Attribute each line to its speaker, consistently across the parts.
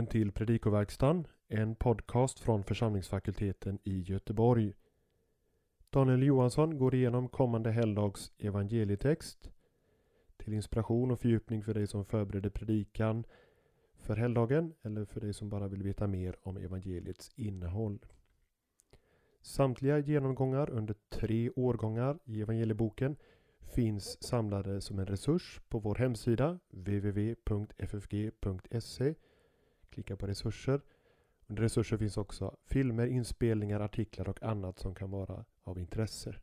Speaker 1: välkommen till Predikoverkstan, en podcast från församlingsfakulteten i Göteborg. Daniel Johansson går igenom kommande helgdags evangelietext till inspiration och fördjupning för dig som förbereder predikan för helgdagen eller för dig som bara vill veta mer om evangeliets innehåll. Samtliga genomgångar under tre årgångar i evangelieboken finns samlade som en resurs på vår hemsida www.ffg.se. Klicka på resurser. Under resurser finns också filmer, inspelningar, artiklar och annat som kan vara av intresse.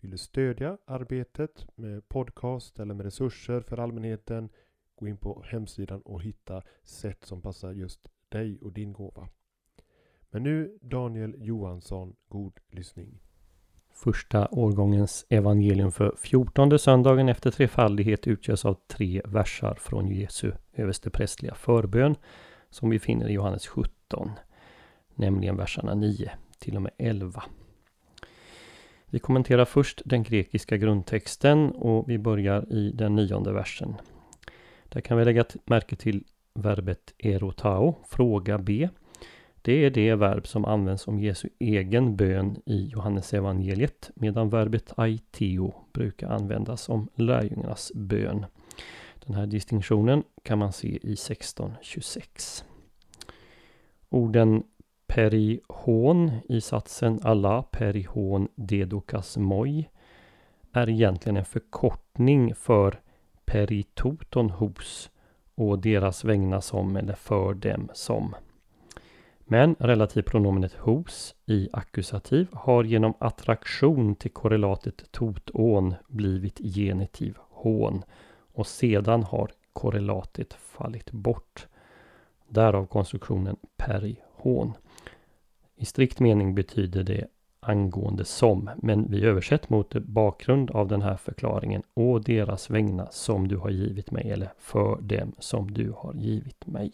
Speaker 1: Vill du stödja arbetet med podcast eller med resurser för allmänheten gå in på hemsidan och hitta sätt som passar just dig och din gåva. Men nu Daniel Johansson, god lyssning.
Speaker 2: Första årgångens evangelium för fjortonde söndagen efter trefaldighet utgörs av tre versar från Jesu översteprästliga förbön som vi finner i Johannes 17, nämligen verserna 9 till och med 11. Vi kommenterar först den grekiska grundtexten och vi börjar i den nionde versen. Där kan vi lägga märke till verbet erotao, fråga b. Det är det verb som används om Jesu egen bön i Johannes evangeliet medan verbet aiteo brukar användas om lärjungarnas bön. Den här distinktionen kan man se i 1626. Orden perihon i satsen alla perihon dedokas moi är egentligen en förkortning för peritoton hos och deras vägna som eller för dem som. Men relativpronomenet hos i ackusativ har genom attraktion till korrelatet totån blivit genitiv hån och sedan har korrelatet fallit bort. Därav konstruktionen perihon. I strikt mening betyder det angående som, men vi översätter mot bakgrund av den här förklaringen och deras vägna som du har givit mig eller för dem som du har givit mig.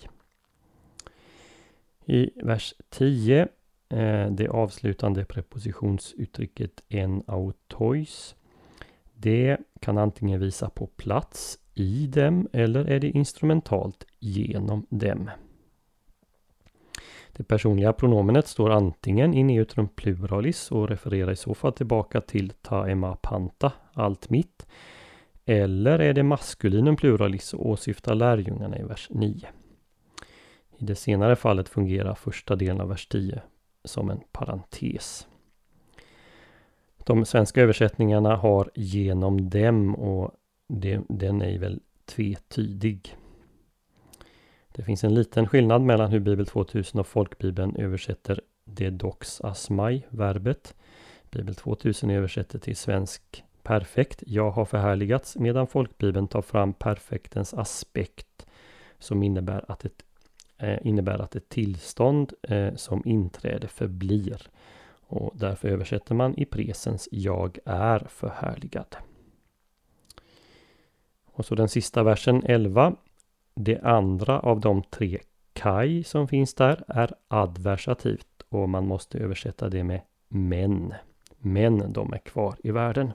Speaker 2: I vers 10, eh, det avslutande prepositionsuttrycket en autois. Det kan antingen visa på plats i dem eller är det instrumentalt genom dem. Det personliga pronomenet står antingen i neutrum pluralis och refererar i så fall tillbaka till taema panta, allt mitt. Eller är det maskulinum pluralis och åsyftar lärjungarna i vers 9. I det senare fallet fungerar första delen av vers 10 som en parentes. De svenska översättningarna har genom dem och det, den är väl tvetydig. Det finns en liten skillnad mellan hur Bibel 2000 och Folkbibeln översätter det dox asmai, verbet. Bibel 2000 översätter till svensk perfekt, jag har förhärligats, medan Folkbibeln tar fram perfektens aspekt som innebär att ett, eh, innebär att ett tillstånd eh, som inträde förblir. Och därför översätter man i presens jag är förhärligad. Och så den sista versen 11. Det andra av de tre kaj som finns där är adversativt och man måste översätta det med men. Men de är kvar i världen.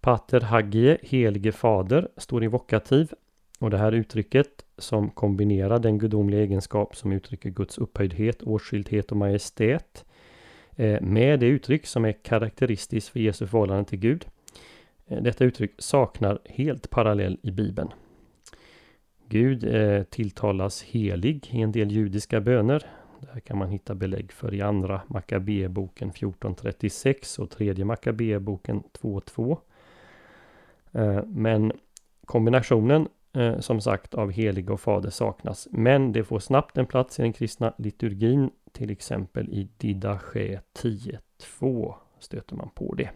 Speaker 2: Pater Hagie, helige fader, står i vokativ och det här uttrycket som kombinerar den gudomliga egenskap som uttrycker Guds upphöjdhet, åtskildhet och majestät Eh, med det uttryck som är karaktäristiskt för Jesu förhållande till Gud. Eh, detta uttryck saknar helt parallell i Bibeln. Gud eh, tilltalas helig i en del judiska böner. Det här kan man hitta belägg för i andra Makabeboken 1436 och tredje Makabeboken 2.2. Men kombinationen eh, som sagt av helig och fader saknas. Men det får snabbt en plats i den kristna liturgin. Till exempel i Didache 10.2 stöter man på det.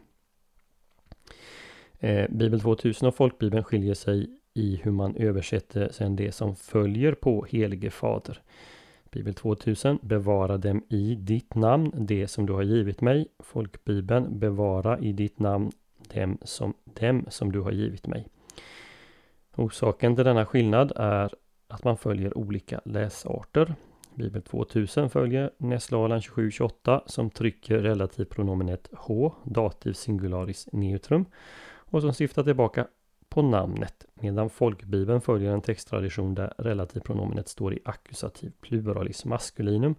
Speaker 2: Eh, Bibel 2000 och folkbibeln skiljer sig i hur man översätter sen det som följer på helige fader. Bibel 2000 Bevara dem i ditt namn, det som du har givit mig. Folkbibeln Bevara i ditt namn dem som, dem som du har givit mig. Orsaken till denna skillnad är att man följer olika läsarter. Bibel 2000 följer Näslalan 2728 som trycker relativpronomenet H, dativ singularis neutrum och som syftar tillbaka på namnet medan folkbibeln följer en texttradition där relativpronomenet står i ackusativ pluralis maskulinum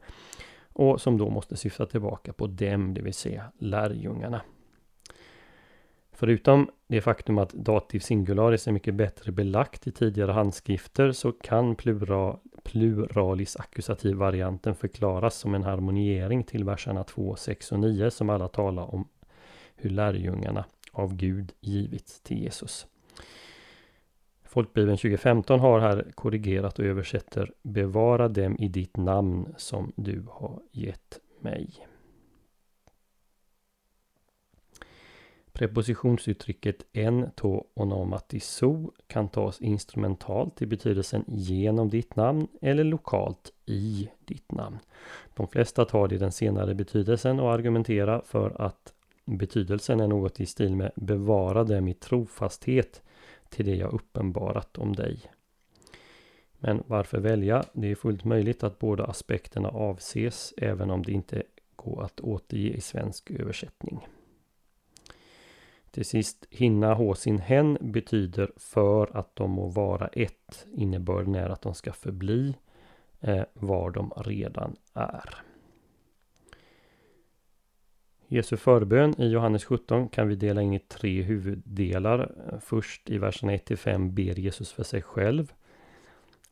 Speaker 2: och som då måste syfta tillbaka på dem, det vill säga lärjungarna. Förutom det faktum att dativ singularis är mycket bättre belagt i tidigare handskrifter så kan plural, pluralis ackusativ varianten förklaras som en harmoniering till verserna 2, 6 och 9 som alla talar om hur lärjungarna av Gud givits till Jesus. Folkbibeln 2015 har här korrigerat och översätter Bevara dem i ditt namn som du har gett mig. Prepositionsuttrycket en to onomatiso kan tas instrumentalt i betydelsen genom ditt namn eller lokalt i ditt namn. De flesta tar det i den senare betydelsen och argumenterar för att betydelsen är något i stil med bevara dem i trofasthet till det jag uppenbarat om dig. Men varför välja? Det är fullt möjligt att båda aspekterna avses även om det inte går att återge i svensk översättning. Till sist, hinna hå sin hen betyder för att de må vara ett. Innebörden är att de ska förbli eh, var de redan är. Jesu förbön i Johannes 17 kan vi dela in i tre huvuddelar. Först i verserna 1-5 ber Jesus för sig själv.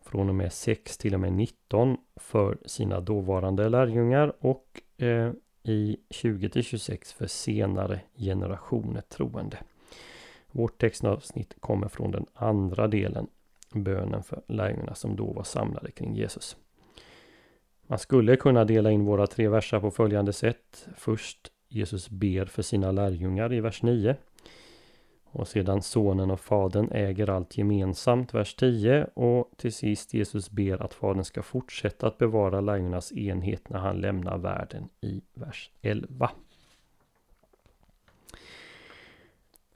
Speaker 2: Från och med 6 till och med 19 för sina dåvarande lärjungar och eh, i 20-26 för senare generationer troende. Vårt textavsnitt kommer från den andra delen, bönen för lärjungarna som då var samlade kring Jesus. Man skulle kunna dela in våra tre verser på följande sätt. Först Jesus ber för sina lärjungar i vers 9. Och sedan sonen och fadern äger allt gemensamt, vers 10. Och till sist Jesus ber att fadern ska fortsätta att bevara lärjungarnas enhet när han lämnar världen i vers 11.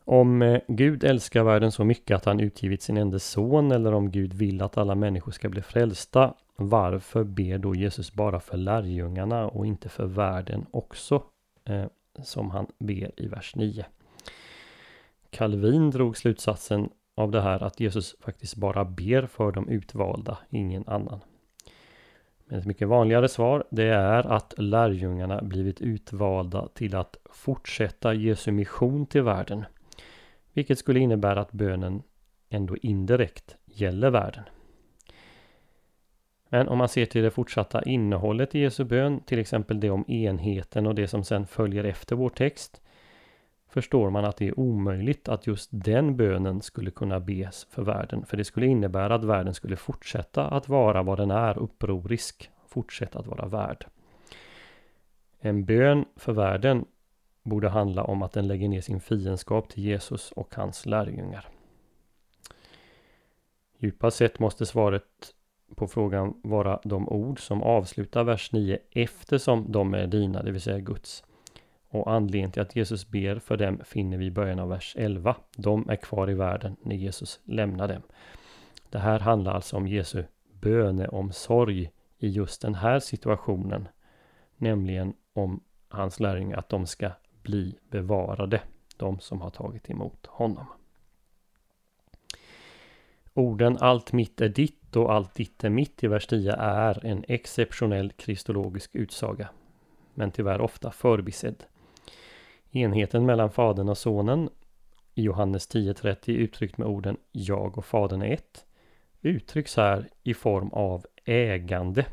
Speaker 2: Om eh, Gud älskar världen så mycket att han utgivit sin enda son eller om Gud vill att alla människor ska bli frälsta, varför ber då Jesus bara för lärjungarna och inte för världen också? Eh, som han ber i vers 9. Calvin drog slutsatsen av det här att Jesus faktiskt bara ber för de utvalda, ingen annan. Men ett mycket vanligare svar det är att lärjungarna blivit utvalda till att fortsätta Jesu mission till världen. Vilket skulle innebära att bönen ändå indirekt gäller världen. Men om man ser till det fortsatta innehållet i Jesu bön, till exempel det om enheten och det som sedan följer efter vår text, förstår man att det är omöjligt att just den bönen skulle kunna bes för världen. För det skulle innebära att världen skulle fortsätta att vara vad den är, upprorisk, fortsätta att vara värd. En bön för världen borde handla om att den lägger ner sin fiendskap till Jesus och hans lärjungar. Djupast sett måste svaret på frågan vara de ord som avslutar vers 9 eftersom de är dina, det vill säga Guds. Och anledningen till att Jesus ber för dem finner vi i början av vers 11. De är kvar i världen när Jesus lämnar dem. Det här handlar alltså om Jesu böneomsorg i just den här situationen. Nämligen om hans lärjungar att de ska bli bevarade. De som har tagit emot honom. Orden allt mitt är ditt och allt ditt är mitt i vers 10 är en exceptionell kristologisk utsaga. Men tyvärr ofta förbisedd. Enheten mellan Fadern och Sonen i Johannes 10.30 uttryckt med orden Jag och Fadern är ett uttrycks här i form av ägande.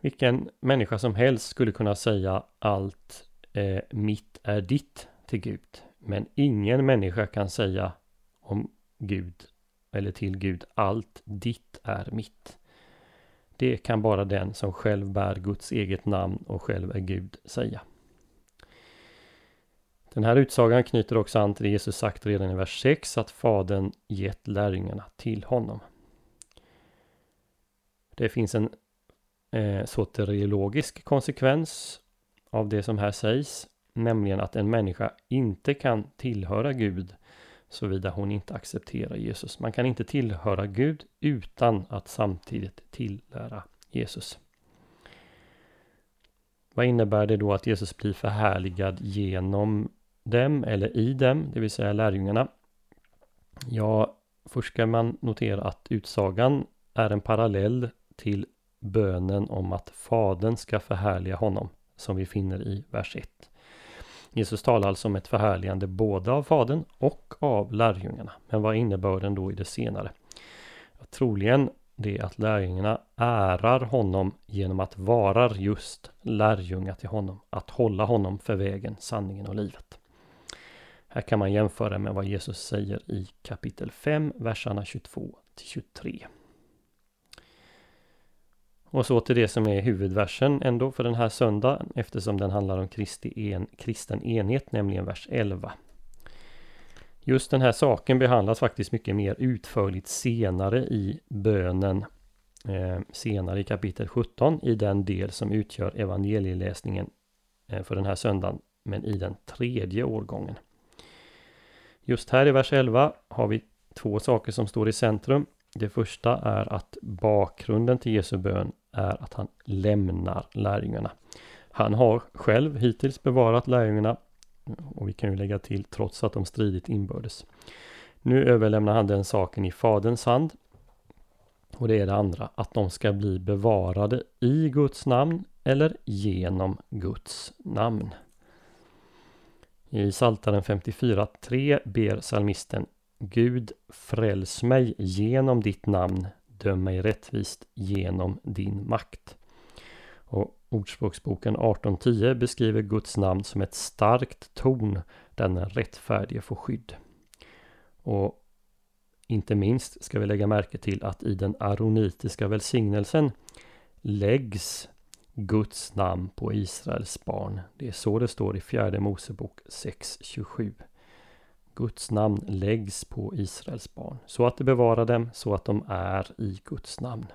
Speaker 2: Vilken människa som helst skulle kunna säga allt eh, mitt är ditt till Gud. Men ingen människa kan säga om Gud eller till Gud allt ditt är mitt. Det kan bara den som själv bär Guds eget namn och själv är Gud säga. Den här utsagan knyter också an till det Jesus sagt redan i vers 6 att Fadern gett lärjungarna till honom. Det finns en eh, soteriologisk konsekvens av det som här sägs, nämligen att en människa inte kan tillhöra Gud såvida hon inte accepterar Jesus. Man kan inte tillhöra Gud utan att samtidigt tillhöra Jesus. Vad innebär det då att Jesus blir förhärligad genom dem eller i dem, det vill säga lärjungarna? Ja, först ska man notera att utsagan är en parallell till bönen om att Fadern ska förhärliga honom, som vi finner i vers 1. Jesus talar alltså om ett förhärligande både av Fadern och av lärjungarna. Men vad är innebörden då i det senare? Ja, troligen det att lärjungarna ärar honom genom att vara just lärjungar till honom. Att hålla honom för vägen, sanningen och livet. Här kan man jämföra med vad Jesus säger i kapitel 5, verserna 22 till 23. Och så till det som är huvudversen ändå för den här söndagen eftersom den handlar om Kristi en, kristen enhet, nämligen vers 11. Just den här saken behandlas faktiskt mycket mer utförligt senare i bönen eh, senare i kapitel 17 i den del som utgör evangelieläsningen eh, för den här söndagen men i den tredje årgången. Just här i vers 11 har vi två saker som står i centrum. Det första är att bakgrunden till Jesu bön är att han lämnar lärjungarna. Han har själv hittills bevarat lärjungarna och vi kan ju lägga till trots att de stridit inbördes. Nu överlämnar han den saken i Faderns hand. Och det är det andra, att de ska bli bevarade i Guds namn eller genom Guds namn. I Psaltaren 54.3 ber salmisten Gud fräls mig genom ditt namn, döm mig rättvist genom din makt. Och Ordspråksboken 18.10 beskriver Guds namn som ett starkt torn där den rättfärdige får skydd. Och inte minst ska vi lägga märke till att i den aronitiska välsignelsen läggs Guds namn på Israels barn. Det är så det står i fjärde Mosebok 6.27. Guds namn läggs på Israels barn så att det bevarar dem så att de är i Guds namn.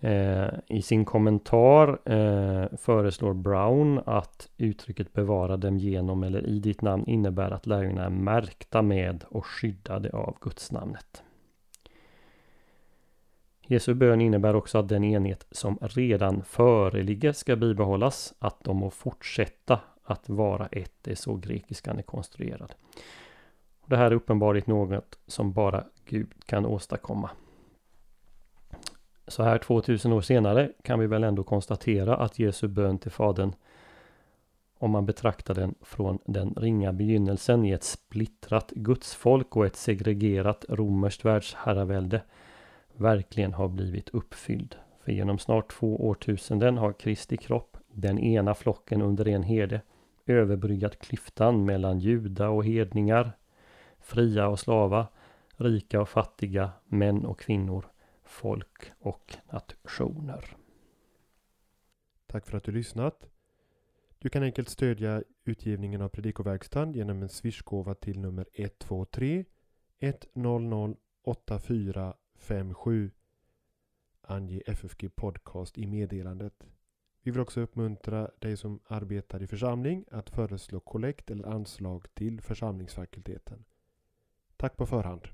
Speaker 2: Eh, I sin kommentar eh, föreslår Brown att uttrycket bevara dem genom eller i ditt namn innebär att lärjungarna är märkta med och skyddade av Guds namnet. Jesu bön innebär också att den enhet som redan föreligger ska bibehållas, att de må fortsätta att vara ett, det är så grekiskan är konstruerad. Det här är uppenbarligen något som bara Gud kan åstadkomma. Så här 2000 år senare kan vi väl ändå konstatera att Jesu bön till Fadern om man betraktar den från den ringa begynnelsen i ett splittrat gudsfolk och ett segregerat romerskt världsherravälde verkligen har blivit uppfylld. För genom snart två årtusenden har Kristi kropp, den ena flocken under en herde, överbryggat klyftan mellan juda och hedningar, fria och slava, rika och fattiga, män och kvinnor, folk och nationer.
Speaker 1: Tack för att du lyssnat. Du kan enkelt stödja utgivningen av Predikoverkstan genom en swishgåva till nummer 123 100 84 57 Ange FFG Podcast i meddelandet. Vi vill också uppmuntra dig som arbetar i församling att föreslå kollekt eller anslag till församlingsfakulteten. Tack på förhand!